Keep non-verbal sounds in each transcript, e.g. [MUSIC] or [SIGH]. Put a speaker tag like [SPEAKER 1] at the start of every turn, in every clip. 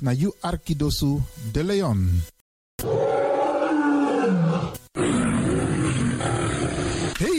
[SPEAKER 1] Na Arkidosu de Leon.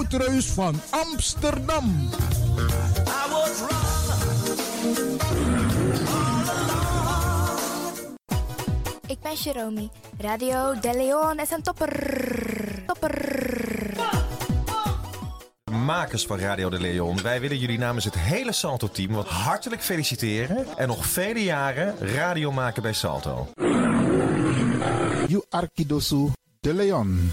[SPEAKER 2] Woutreus van Amsterdam.
[SPEAKER 3] Ik ben Jerome. Radio De Leon is een topper. Topper.
[SPEAKER 4] Makers van Radio de Leon, wij willen jullie namens het hele Salto-team wat hartelijk feliciteren en nog vele jaren radio maken bij Salto.
[SPEAKER 1] You Arkidosu de Leon.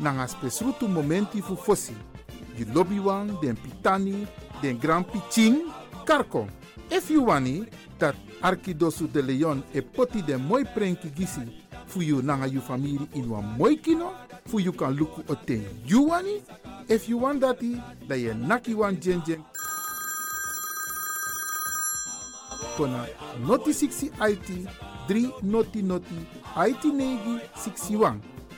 [SPEAKER 5] nanga spesrutu momenti fu fosi. You lobby wan, den pitani, den grand piching, karko. If you wani, dat Arkidosu de Leon e poti den moi prenki gisi fu you nanga you family in wan moi kino, fu you kan luku o ten you wani. If you want dati, da ye naki wan jen jen. Kona noti 60 IT, 3 noti noti, IT negi 61.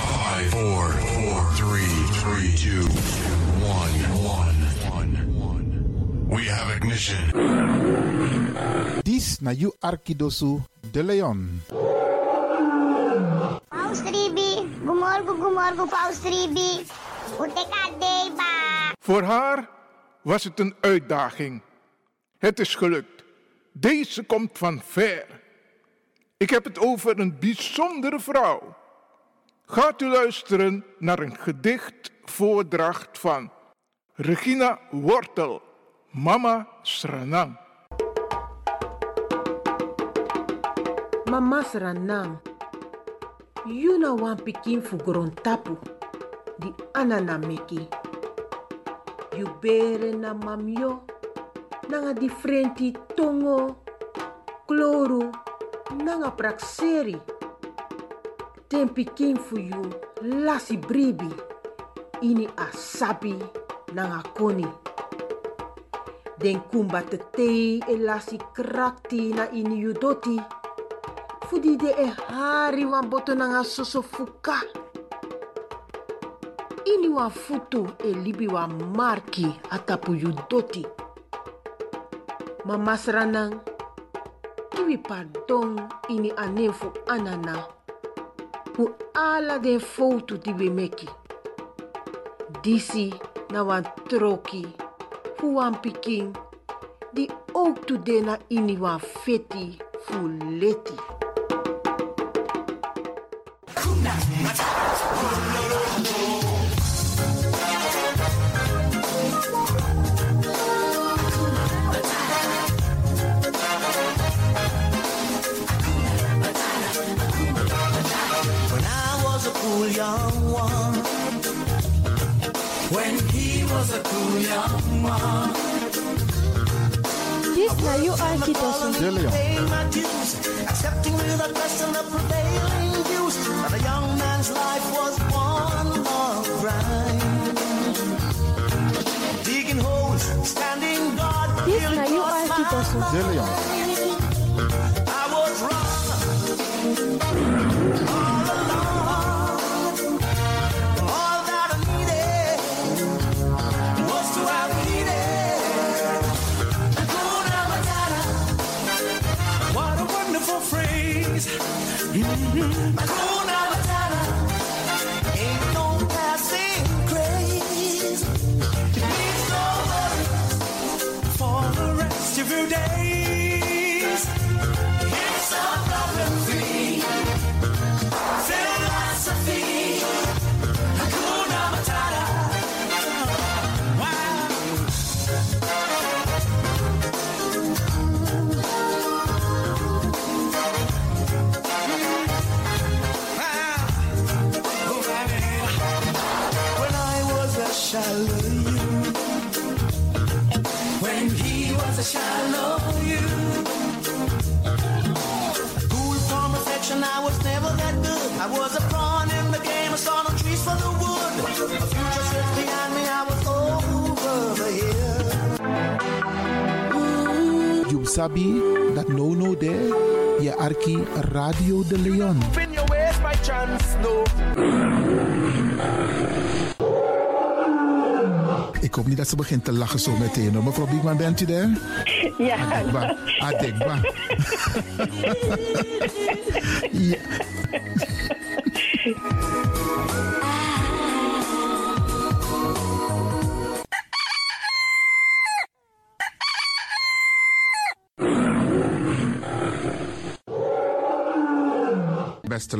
[SPEAKER 6] Five, five, four, four, three, three, two, one, one, one. We have ignition.
[SPEAKER 1] Dis na you Arkidosu de Leon.
[SPEAKER 7] Paus Ribi, gumorgo gumorgo Paus Ribi. Uteka deba.
[SPEAKER 2] Voor haar was het een uitdaging. Het is gelukt. Deze komt van ver. Ik heb het over een bijzondere vrouw. Gaat u luisteren naar een gedichtvoordracht van Regina Wortel, Mama Sranang.
[SPEAKER 8] Mama Sranang, you na wan pikin fu tapu, di anana meki. You na mamyo, nanga differenti tongo, kloru, nanga prakseri. Ten pikin fu you lasi bribi, ini asabi nanga koni. Den kumba te tei e lasi krakti na ini doti. Fudi de e hari wan boto nanga soso fuka. Ini wan futu e libi wan marki atapu you doti. Mama sranang, kiwi pardon ini fu anana. Ala den foto di we meki. Disi na wan troki, fu wan pikin, di ook tu de na ini wan feti fu leti.
[SPEAKER 9] When young one. When he was a cool young one.
[SPEAKER 10] Dis na you Arkidosu
[SPEAKER 1] de Leon.
[SPEAKER 9] Paying my dues, accepting without question the prevailing views that a young man's life was one long grind. Digging holes, standing
[SPEAKER 1] De Leon.
[SPEAKER 9] I baby. No trees for the wood. The future sits behind me, I was over the hill.
[SPEAKER 1] You sabi dat no no there. Je arki Radio de Leon.
[SPEAKER 9] Spin your ways by chance, no.
[SPEAKER 1] Ik hoop niet dat ze begint te lachen zo meteen. hoor. Mevrouw Biekman, bent u daar?
[SPEAKER 11] Ja.
[SPEAKER 1] Adekba. Adekba. [LAUGHS] [LAUGHS] [LAUGHS] ja.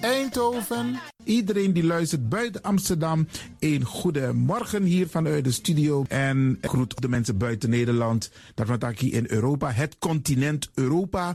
[SPEAKER 1] Eindhoven. Iedereen die luistert buiten Amsterdam, een goede morgen hier vanuit de studio. En groet de mensen buiten Nederland, dat hier in Europa, het continent Europa.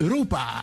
[SPEAKER 1] Europa.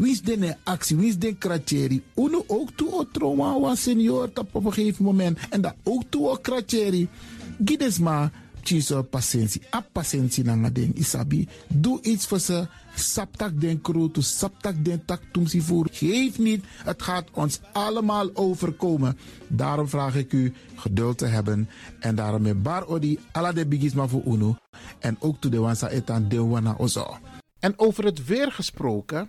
[SPEAKER 1] Wie is de actie? Wie is de kratjeri? Uno ook toe o trauma senior op een gegeven moment. En dat ook toe o kratjeri. Gides maar chiso patiëntie. A patiëntie na ding isabi. Doe iets voor ze. Saptak den kroto, saptak den tak tumsi voer. Geef niet, het gaat ons allemaal overkomen. Daarom vraag ik u geduld te hebben. En daarom met bar odi ala de bigisma voor uno. En ook toe de wansa etan de wana ozo. En over het weer gesproken,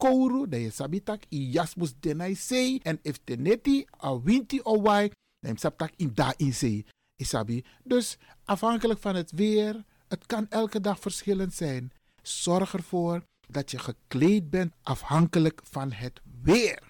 [SPEAKER 5] kouru, dan je sabitak i jasmus denai sei. En if a winti o wai, dan sabtak in da in sei. Isabi. Dus afhankelijk van het weer, het kan elke dag verschillend zijn. Zorg ervoor dat je gekleed bent afhankelijk van het weer.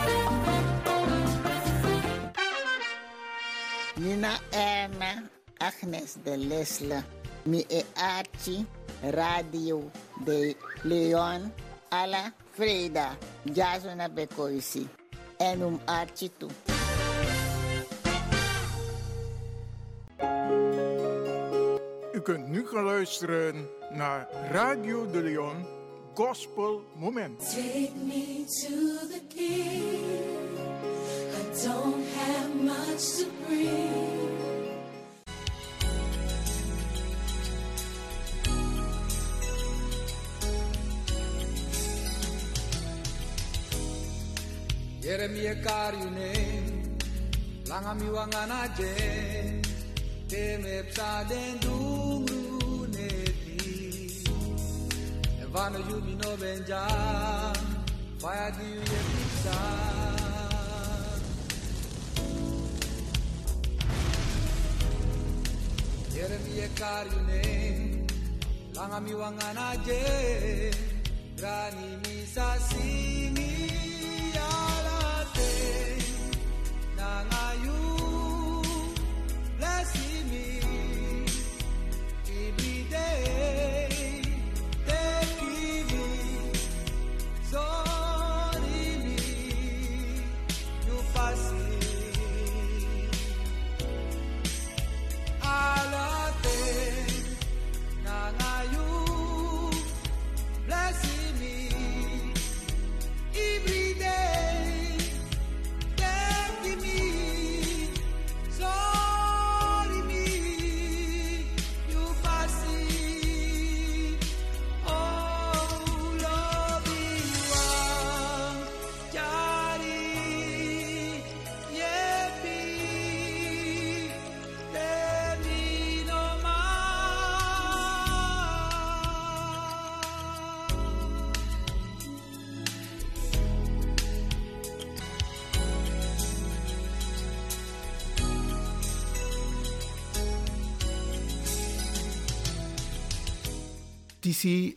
[SPEAKER 12] Nina Erna, Agnes de Lesle, mi e Archie, Radio de Leon, Ala Freda, Jazona Bekoisi, en um Archie toe.
[SPEAKER 2] U kunt nu gaan luisteren naar Radio de Leon Gospel Moment.
[SPEAKER 9] Take me to the king. I don't have much to bring.
[SPEAKER 13] Yeremia karyune langa mi wangana je te me psa den dungru neti evano yumi no benja fire di ye Jeremie Kariune, Langami Wangana Je,
[SPEAKER 1] Simi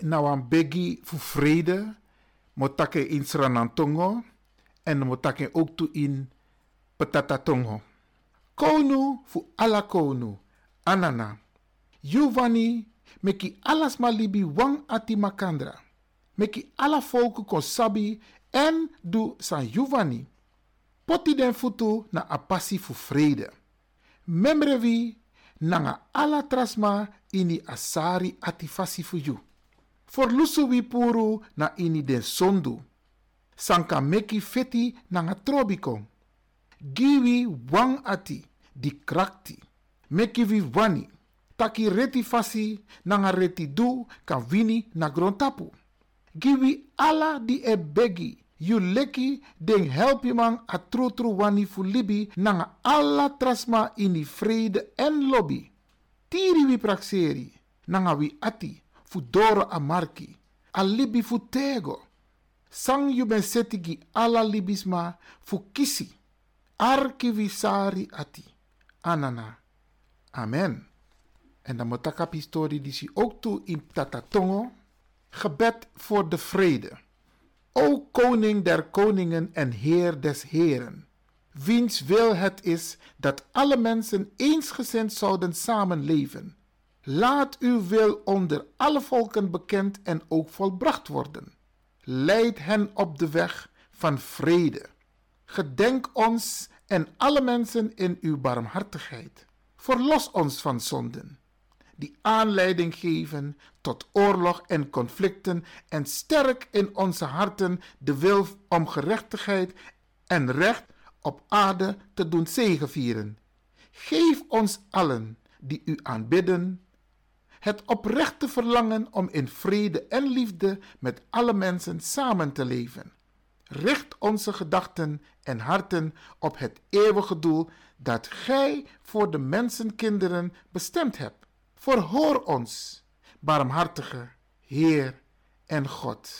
[SPEAKER 1] Nou een biggie voor vrede, Motake in Sranantongo en motake ook toe in Petatatongo. Konu fu ala konu. Anana. Giovanni meki alas malibi wang ati makandra. Meki ala volken kon sabi en du san Giovanni. Poti den futu na apasi fu vrede. Memrevi nanga ala trasma ini asari ati fasi fu you. Forlusu wi puru na ini den sondu. Sanka meki feti nanga trobiko. Giwi wang ati di krakti. Meki vi wani. Taki reti fasi nanga reti du kan wini na grontapu. Giwi ala di e begi. You leki den help je man a tru tru wani fu libi nanga alla trasma ini vrede en lobby. Tiri wi praxeri nanga wi ati fu doro a marki. A libi fu tego. Sang you ben setigi alla libisma fu kisi. Arki wi sari ati. Anana. Amen. En dan moet ik die ook toe in Tatatongo. Gebed voor de vrede. O koning der koningen en heer des heren, wiens wil het is dat alle mensen eensgezind zouden samenleven. Laat uw wil onder alle volken bekend en ook volbracht worden. Leid hen op de weg van vrede. Gedenk ons en alle mensen in uw barmhartigheid. Verlos ons van zonden die aanleiding geven tot oorlog en conflicten en sterk in onze harten de wil om gerechtigheid en recht op aarde te doen zegevieren. Geef ons allen die u aanbidden het oprechte verlangen om in vrede en liefde met alle mensen samen te leven. Richt onze gedachten en harten op het eeuwige doel dat Gij voor de mensenkinderen bestemd hebt. Verhoor ons, barmhartige Heer en God.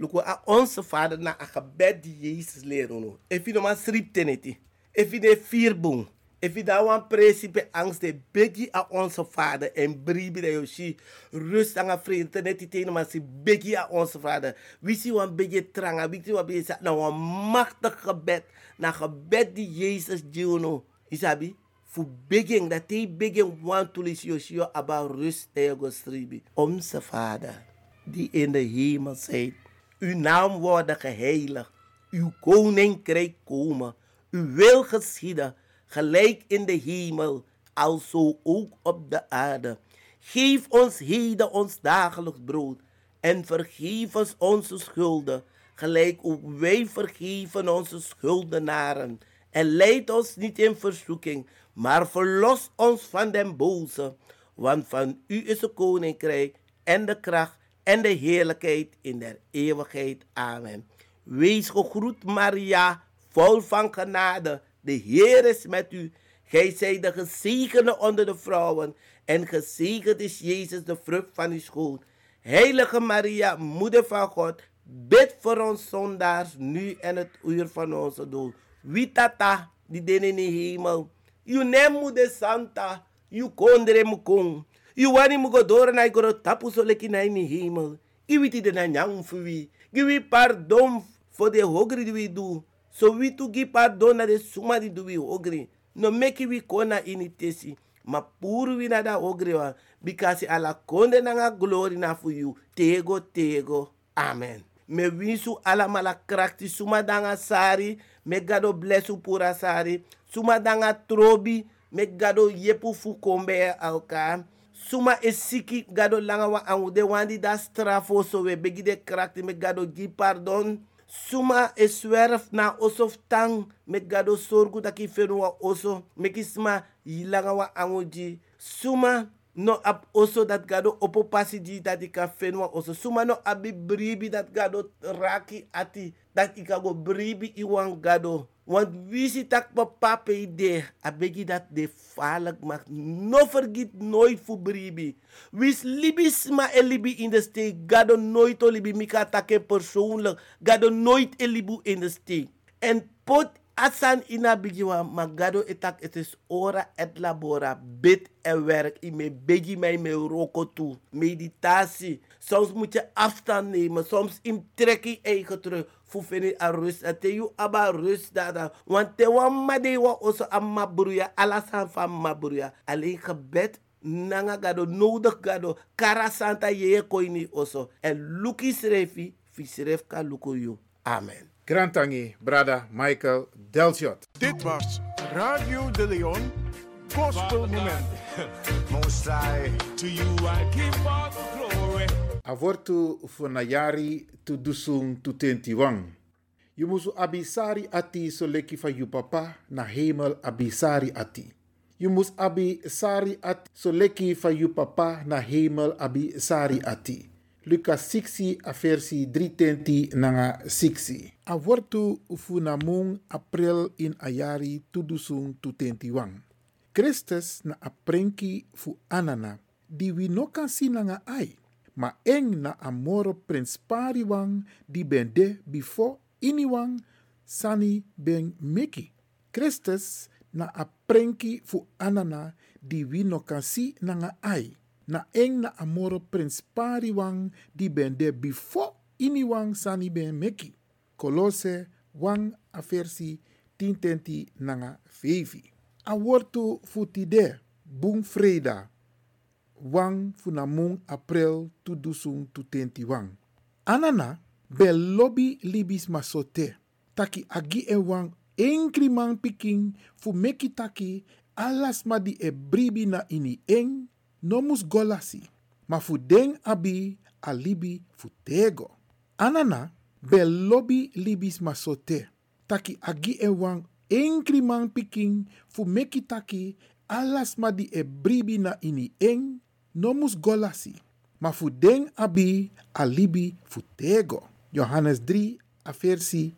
[SPEAKER 14] Luko a onze vader na a gebed die Jezus leren. If you no maar srip teneti. You de vier boom. If you daar wan principe angst de begi a onze vader en bribi de yoshi rust aan a vrede teneti tene maar si begi a onze vader. Wie si wan begi tranga, wie si wan begi sa na wan machtig gebed na gebed die Jezus no. Isabi? Fu begin dat hij begin want to lis yoshio about rust ego stribi. Onze Vader, die in de hemel zijt, uw naam worden geheiligd, uw koninkrijk komen, uw wil geschieden, gelijk in de hemel, alzo ook op de aarde. Geef ons heden ons dagelijks brood en vergeef ons onze schulden, gelijk ook wij vergeven onze schuldenaren. En leid ons niet in verzoeking, maar verlos ons van den boze. Want van u is het koninkrijk en de kracht en de heerlijkheid in der eeuwigheid. Amen. Wees gegroet, Maria, vol van genade. De Heer is met u. Gij zijt de gezegende onder de vrouwen. En gezegend is Jezus, de vrucht van uw schoot. Heilige Maria, moeder van God, bid voor ons zondaars, nu en het uur van onze dood. Wie tata, die den in de hemel. You nemu de santa, you kondre mu kong. You wani mu godora na igoro tapu so leki na in hemel. Iwiti de na nyang fuwi. Giwi pardon voor de hogri we do. So we to give pardon na de suma di do we hogri. No make we kona initesi. Ma puru we na da hogri wa. Because ala konde na nga glory na for you. Tego, tego. Amen. Me winsu ala mala krakti suma danga sari. Me gado blessu pura sari. Suma danga trobi. Me gado yepu fu kombe alka. Suma e siki gado langa wa angu de wandi da strafo so we begi de krakti me gado pardon. Suma e swerf na osof tang me gado sorgu taki fenu wa oso. Me kisma wa angu ji. Suma no ab oso dat gado opo pasi di dat ika fenwa oso suma no abi bribi dat gado raki ati dat ika go bribi iwan gado. Want wisi tak papa de abegi dat de falak mag no vergiet nooit fu bribi. Wis libi sma e libi in de steek? Gado nooit o libi. Mika take persoonlijk. Gado nooit e libu in de steek. En pot asan ina bigiwa magado etak het is ora et labora. Bid en werk. I me begi mij me roko toe. Meditatie. Soms moet je afstand nemen. Soms in trek je eigen terug. Vind a te je aba rust daar. Want te wan ma de wa oso amma bruya. Alasan van ma bruya. Alleen gebed nanga gado nodig gado kara santa ye koini oso en luki srefi fi sref ka luko you amen
[SPEAKER 1] Grantangi, brada Michael Delshot.
[SPEAKER 2] Dit was Radio de Leon Gospel Moment. [LAUGHS]
[SPEAKER 15] Most high, to you I give glory.
[SPEAKER 1] Avortu funayari tu dusung tu tentiwang. Je musu abisari ati so leki van je papa na hemel abisari ati. Je mus abi sari ati so leki van papa na hemel abi sari ati. Lucas 6 a versi 3 nanga 6. A wortu funamung april in ayari tudusung tu tentiwang. Christus na aprenki fu anana di we no nanga ai. Ma eng na amoro prins pariwang di bende before iniwang sani ben meki. Christus na aprenki fu anana di we no kan si nanga ai. Na eng na amoro prins pariwang di bende before iniwang sani ben meki. Kolose wang aversi tintenti nanga fevi. A futide bung freda wang funamung april tu dusung tu tenti wang. Anana bel lobby libis masote. Taki agi e wang enkri man piking fu meki taki alas ma di e bribi na ini eng nomus golasi. Ma fu abi alibi fu tego. Anana bel lobby libis masote. Taki agi e wang enkri man piking fu meki taki alas ma di e bribi na ini eng nomus golasi. Ma fu den abi alibi fu tego. Johannes 3 a versi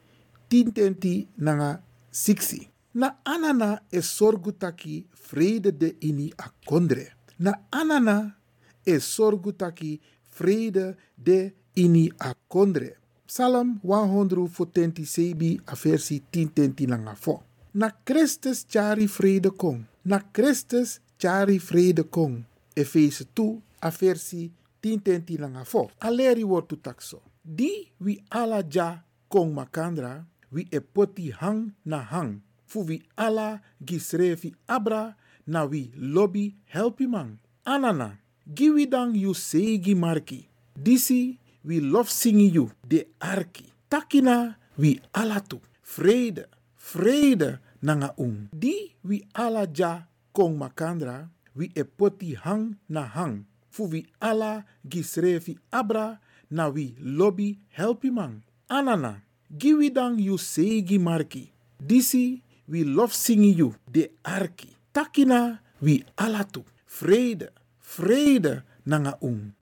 [SPEAKER 1] 10 tenti nanga 6. Na anana e sorgu taki vrede de ini a kondre. Na anana e sorgu taki vrede de ini a kondre. Psalm 147 a versi 10 tenti nanga 4. Na Christus chari vrede kong. Na Christus chari vrede kong. Efeze 2 a versi 10 tenti nanga 4. Aleri wortu takso. Di wi ala ja kong makandra, wi e poti hang na hang. Fu wi ala gisrefi abra, na wi lobby helpi man. Anana, giwi dan you segi marki. Disi wi lof singi you de arki. Takina wi alatu. Vrede, vrede nanga un. Di wi ala ja kong makandra, wi e hang na hang. Fu wi ala gisrefi abra, na wi lobby helpi man. Anana, giwi dan you segi marki. Disi wi lof singi you de arki. Takina wi alatu. Vrede, vrede nanga un.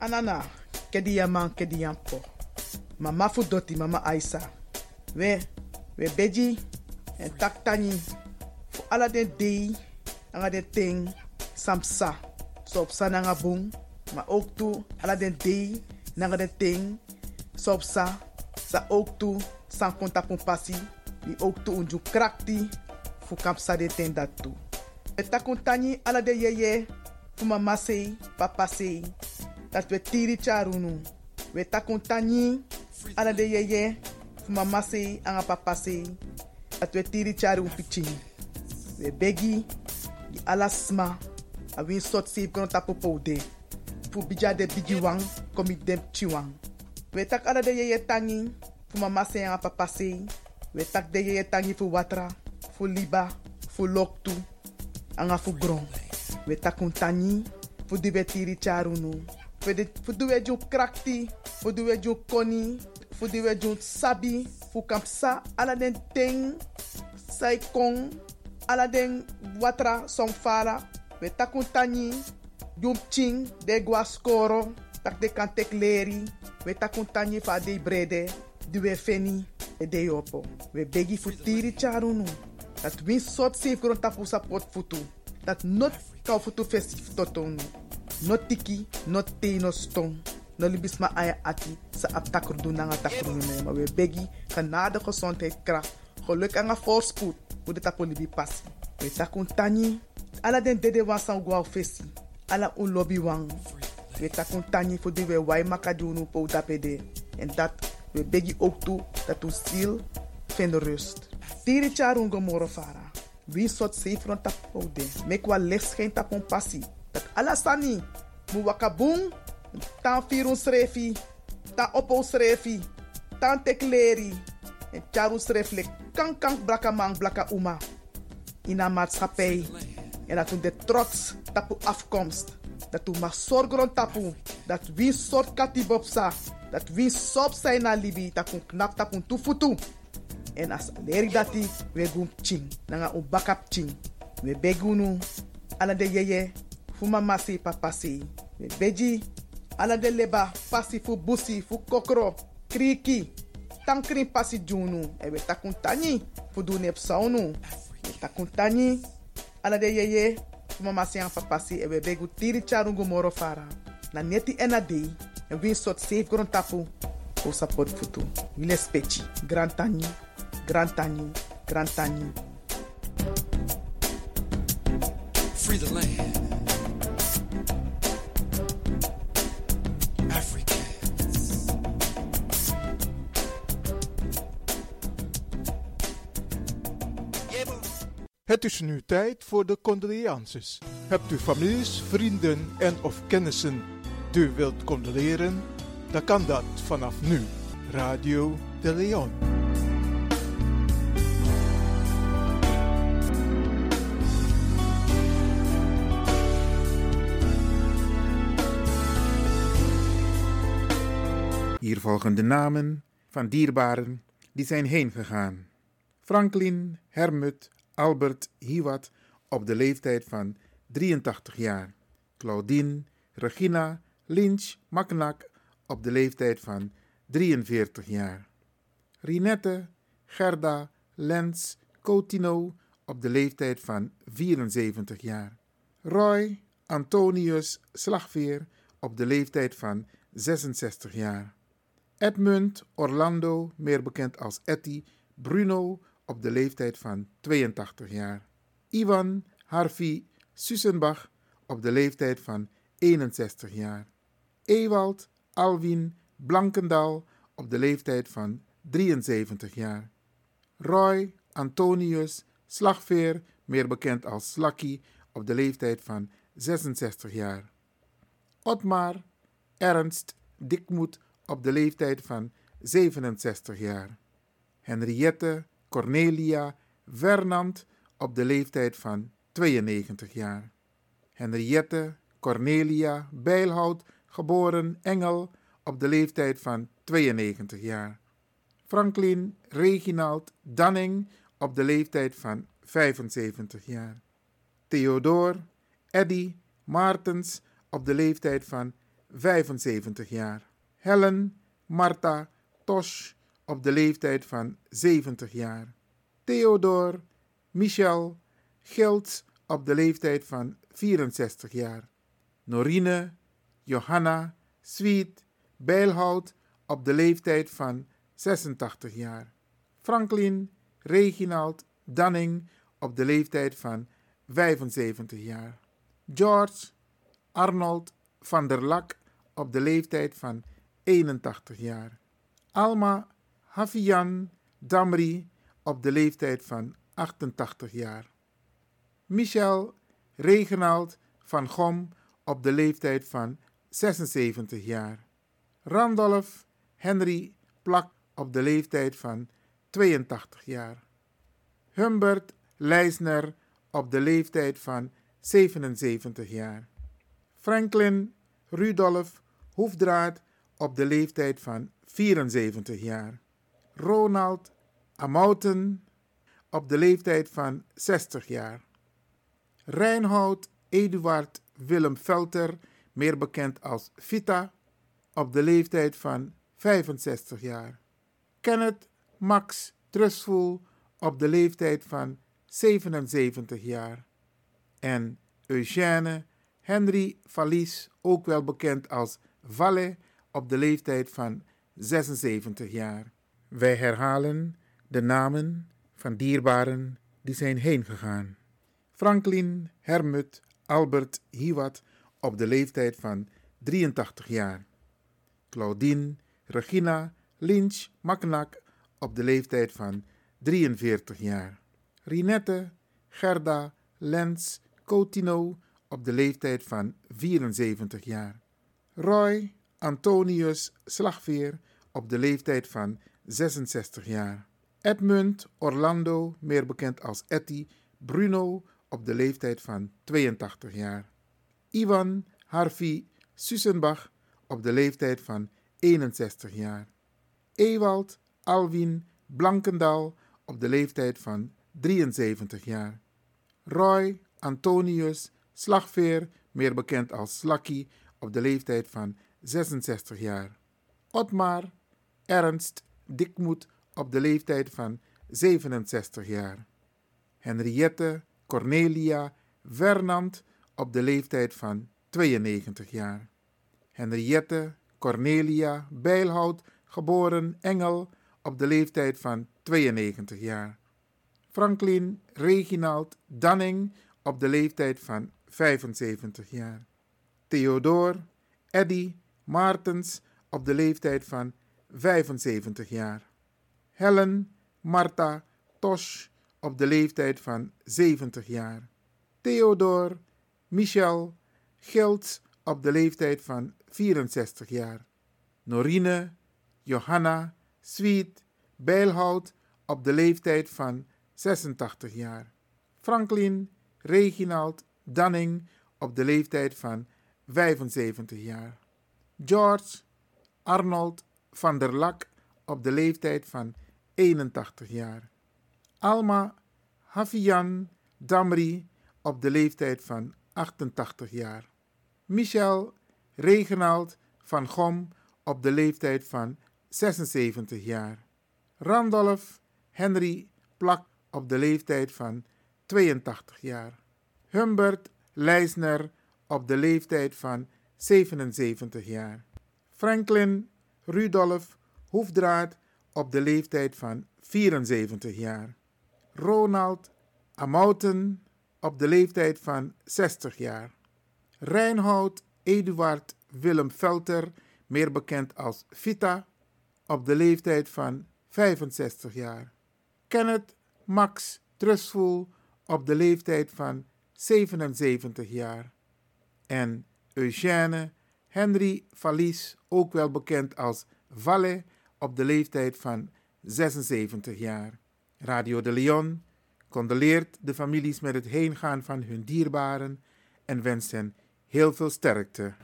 [SPEAKER 16] Anana, kedi yaman kedi yampo. Mama fu doti mama Aisa. We, we beji en taktani. Ala den dei, ting, samsa. So op sa nanga bung, maar ook toe dei, ting, so sa. Sa ook san konta pun pasi. Ni ook unju krakti, fu de ten dat toe. We takuntani ala de yeye, mama papa. Dat we tiri charunu. We takuntani ala de yeye, fu mama sei, anga papa. Dat we tiri charu. we begi gi alasma awi sot si kono tapo powde fu bija de bigi wang, komi dem ti wan we tak ala de yeye tangi fu mama sen a papa sei we tak de yeye tangi fu watra fu liba fu loktu anga fu gron. We tak un tangi fu dibetiri charunu fu duwe ju krakti fu duwe ju koni fu diwe ju sabi fu kamsa ala den ten sai kong ala den watra song fala. We tak un tangi, jum ching, de gua skoro, tak de kan tek leri. We tak un tangi fa de brede, di we feni, e de yopo. We begi fu tiri charunu. Dat win sot safe kron tapu support futu. Dat not kau futu festif totonu. Not tiki, not te, no. No libis ma aya ati sa ap takru doen nanga takru me. Maar we begi genade gezondheid kracht. Geluk en voorspoed. Hoe de tapu libi passi. We takun tani. Ala den dede wan san gwa fesi. ala un lobby wang. We takun tani voor die we wai makadunu po dapede. En dat we begi ook toe dat u ziel vindt rust. Tiri charun gomoro fara. Wie soort zeefron tap de. Mek wa licht geen tap on passie. Dat alasani. Mu wakabung. Tan firun srefi. Tan opo srefi. Tan tekleri. En charun sreflek. Kan kan blaka mang blaka uma. In een maatschappij. En dat u de trots tapu afkomst. Dat u mag zorgen tapu. Dat wie soort katibopsa. Dat wie sop zijn na libi. Dat knap. En as leri dati we gum ching. Nanga u bakap ching. We begunu. Ala de yeye. Fu mama si papa si. We beji. Ala de leba. Pasi fu busi. Fu kokro. Kriki. Tankrin pasi junu. E we takun tani. Fu du nep saunu. We takun tani. Ala de yeye. Fu mama si an papa si. E we begu tiri charungu moro fara. Na neti ena dei. En win sort safe gron tapu. O support futu. Wile speci. Grand tani. Grand tani. Grand tani.
[SPEAKER 17] Free the land.
[SPEAKER 2] Het is nu tijd voor de condolences. Hebt u families, vrienden en of kennissen die u wilt condoleren? Dan kan dat vanaf nu. Radio de Leon.
[SPEAKER 1] Hier volgen de namen van dierbaren die zijn heen gegaan. Franklin Hermut Albert Hiwat op de leeftijd van 83 jaar. Claudine Regina Lynch Maknak op de leeftijd van 43 jaar. Rinette Gerda Lens Coutinho op de leeftijd van 74 jaar. Roy Antonius Slagveer op de leeftijd van 66 jaar. Edmund Orlando, meer bekend als Etty Bruno, op de leeftijd van 82 jaar. Ivan Harvey Susenbach op de leeftijd van 61 jaar. Ewald Alwin Blankendal op de leeftijd van 73 jaar. Roy Antonius Slagveer, meer bekend als Slakkie, op de leeftijd van 66 jaar. Otmar Ernst Dikmoet op de leeftijd van 67 jaar. Henriette Cornelia Vernant op de leeftijd van 92 jaar. Henriette Cornelia Bijlhout, geboren Engel, op de leeftijd van 92 jaar. Franklin Reginald Danning op de leeftijd van 75 jaar. Theodor Eddy Maartens op de leeftijd van 75 jaar. Helen Martha Tosh op de leeftijd van 70 jaar. Theodor Michel Gilts op de leeftijd van 64 jaar. Norine Johanna Sweet Bijlhout op de leeftijd van 86 jaar. Franklin Reginald Danning op de leeftijd van 75 jaar. George Arnold van der Lak op de leeftijd van 81 jaar. Alma Hafian Damri op de leeftijd van 88 jaar. Michel Regenald van Gom op de leeftijd van 76 jaar. Randolph Henry Plak op de leeftijd van 82 jaar. Humbert Leisner op de leeftijd van 77 jaar. Franklin Rudolf Hoefdraad op de leeftijd van 74 jaar. Ronald Amouten op de leeftijd van 60 jaar. Reinhold Eduard Willem Velter, meer bekend als Vita, op de leeftijd van 65 jaar. Kenneth Max Trustful op de leeftijd van 77 jaar. En Eugène Henry Valies, ook wel bekend als Valle, op de leeftijd van 76 jaar. Wij herhalen de namen van dierbaren die zijn heen gegaan. Franklin Hermut Albert Hiwat op de leeftijd van 83 jaar. Claudine Regina Lynch Maknak op de leeftijd van 43 jaar. Rinette Gerda Lens Coutinho op de leeftijd van 74 jaar. Roy Antonius Slagveer op de leeftijd van 66 jaar. Edmund Orlando, meer bekend als Etty Bruno, op de leeftijd van 82 jaar. Ivan Harvey Susenbach op de leeftijd van 61 jaar. Ewald Alwin Blankendal op de leeftijd van 73 jaar. Roy Antonius Slagveer, meer bekend als Slakkie, op de leeftijd van 66 jaar. Otmar Ernst Dikmoet op de leeftijd van 67 jaar. Henriette Cornelia Vernant op de leeftijd van 92 jaar. Henriette Cornelia Bijlhout, geboren Engel, op de leeftijd van 92 jaar. Franklin Reginald Danning op de leeftijd van 75 jaar. Theodor Eddy Maartens op de leeftijd van 75 jaar. Helen Martha Tosh op de leeftijd van 70 jaar. Theodor Michel Gilts op de leeftijd van 64 jaar. Norine Johanna Sweet Bijlhout op de leeftijd van 86 jaar. Franklin Reginald Danning op de leeftijd van 75 jaar. George Arnold van der Lak op de leeftijd van 81 jaar. Alma Hafian Damri op de leeftijd van 88 jaar. Michel Reginald van Gom op de leeftijd van 76 jaar. Randolph Henry Plak op de leeftijd van 82 jaar. Humbert Leisner op de leeftijd van 77 jaar. Franklin Rudolf Hoefdraad op de leeftijd van 74 jaar. Ronald Amouten op de leeftijd van 60 jaar. Reinhold Eduard Willem Velter, meer bekend als Vita, op de leeftijd van 65 jaar. Kenneth Max Trustful op de leeftijd van 77 jaar. En Eugène Henry Valies, ook wel bekend als Valle, op de leeftijd van 76 jaar. Radio de Leon condoleert de families met het heengaan van hun dierbaren en wenst hen heel veel sterkte.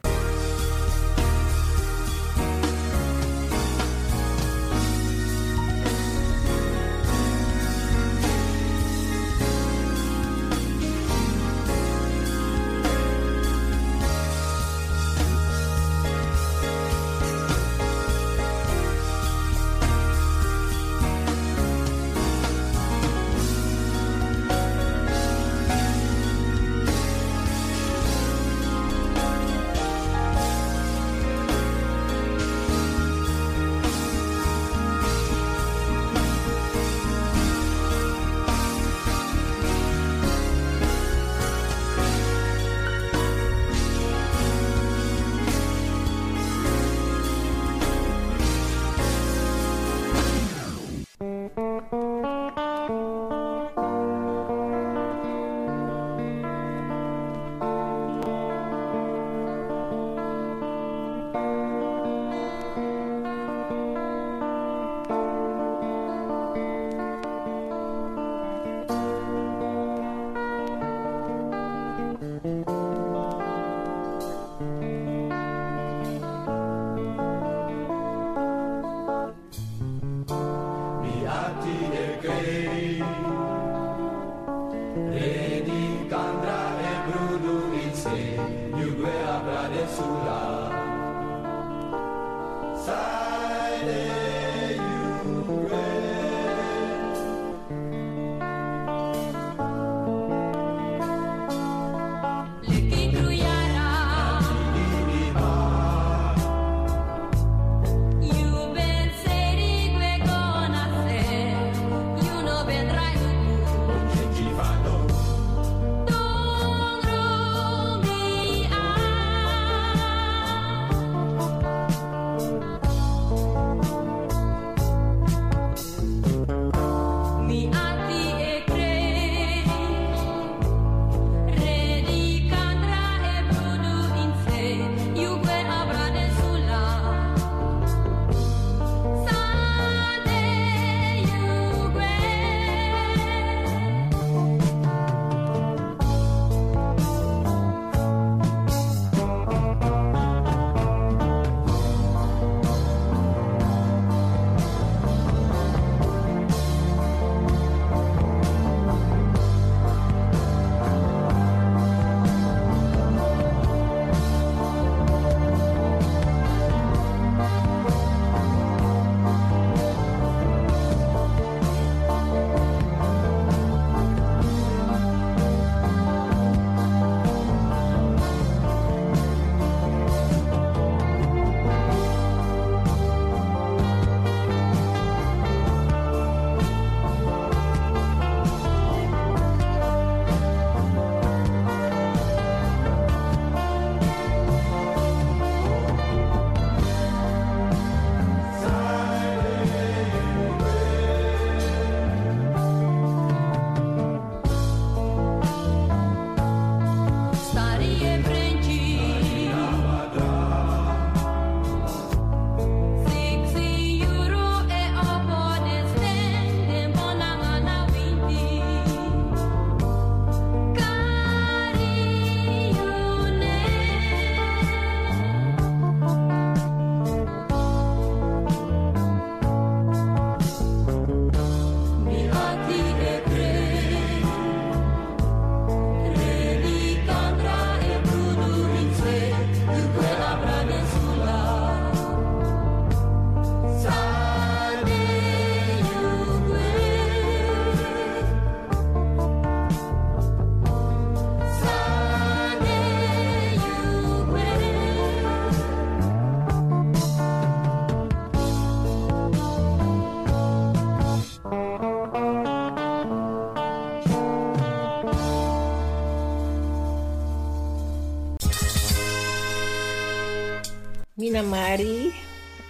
[SPEAKER 18] Ina Mari,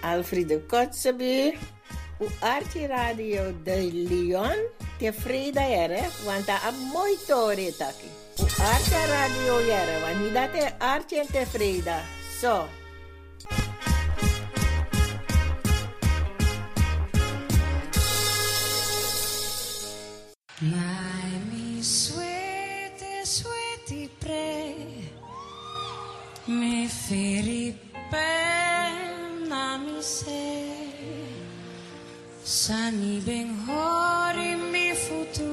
[SPEAKER 18] Alfredo Kotzebue, u Archie Radio de Leon, tevreden jere, want dat is mooi tori taki. U Archie Radio jere, want niet dat is Archie tevreden. Zo.
[SPEAKER 19] My mi sweetie, sweetie pray Mi firipe Sani ben hori mi futu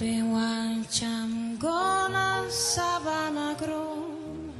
[SPEAKER 19] Ben wancham gona sabana grom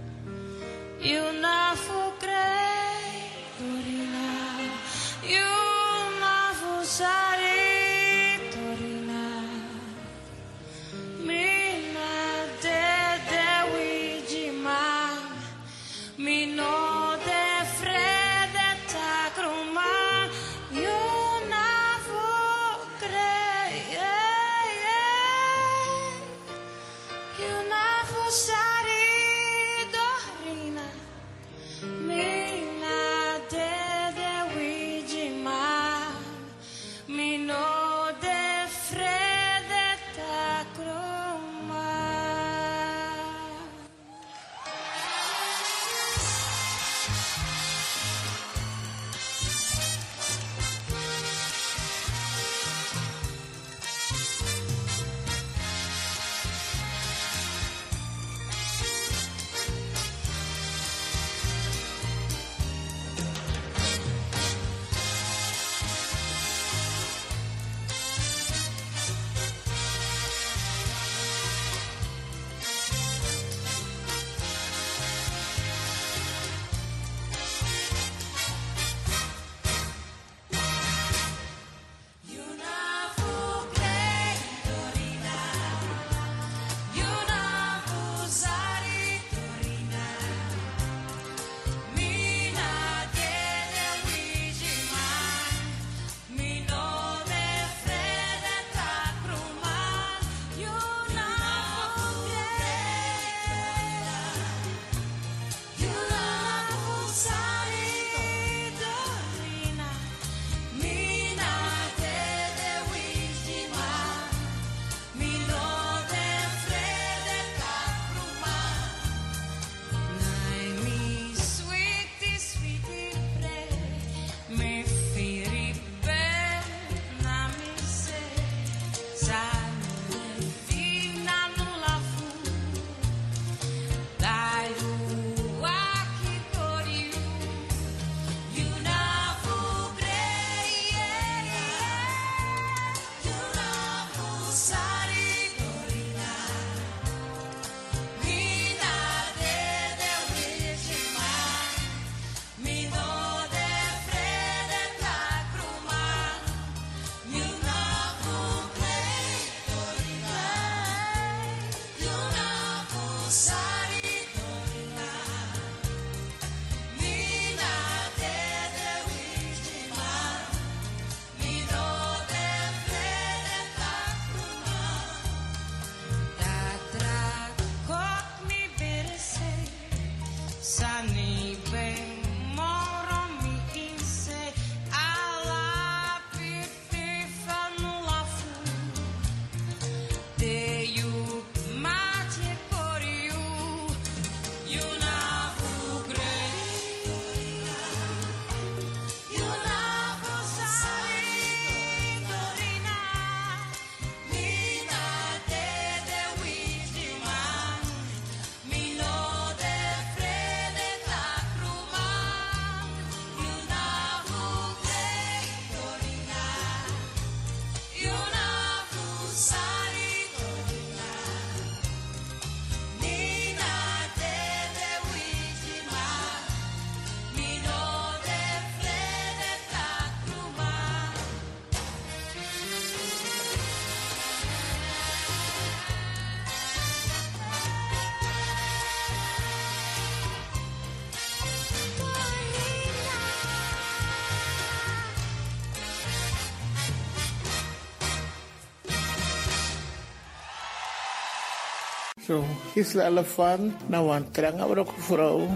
[SPEAKER 20] Zo, gisla elefant, nou wan tranga brok vrouw.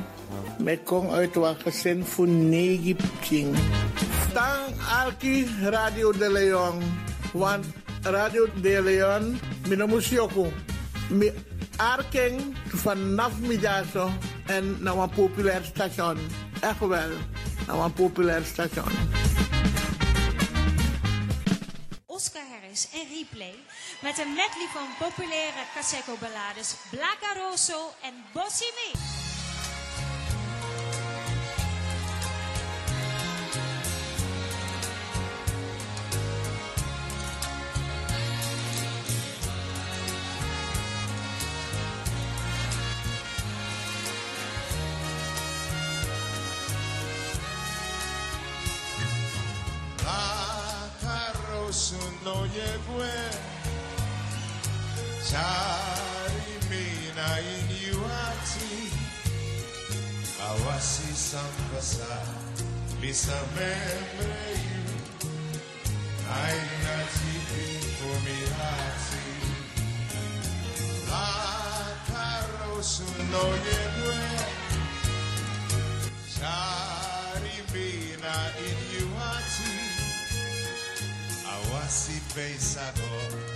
[SPEAKER 20] Met kong uit wat gezin voor negi pching. Tang Alki Radio de Leon. Want Radio de Leon, minamus yoko. Mi arking vanaf middago en naar een populair station. Echt wel, naar een populair station.
[SPEAKER 21] Oscar Harris en Replay met een medley van populaire Caseco ballades Blaca Rosso en Bossy Me.
[SPEAKER 22] La carroza
[SPEAKER 23] Tarry me
[SPEAKER 22] na inyuati Awasi sampasa Bisa membre you Ay na tipi fumihati La
[SPEAKER 23] karosu no yedwe Tarry me
[SPEAKER 22] na inyuati Awasi
[SPEAKER 15] pensador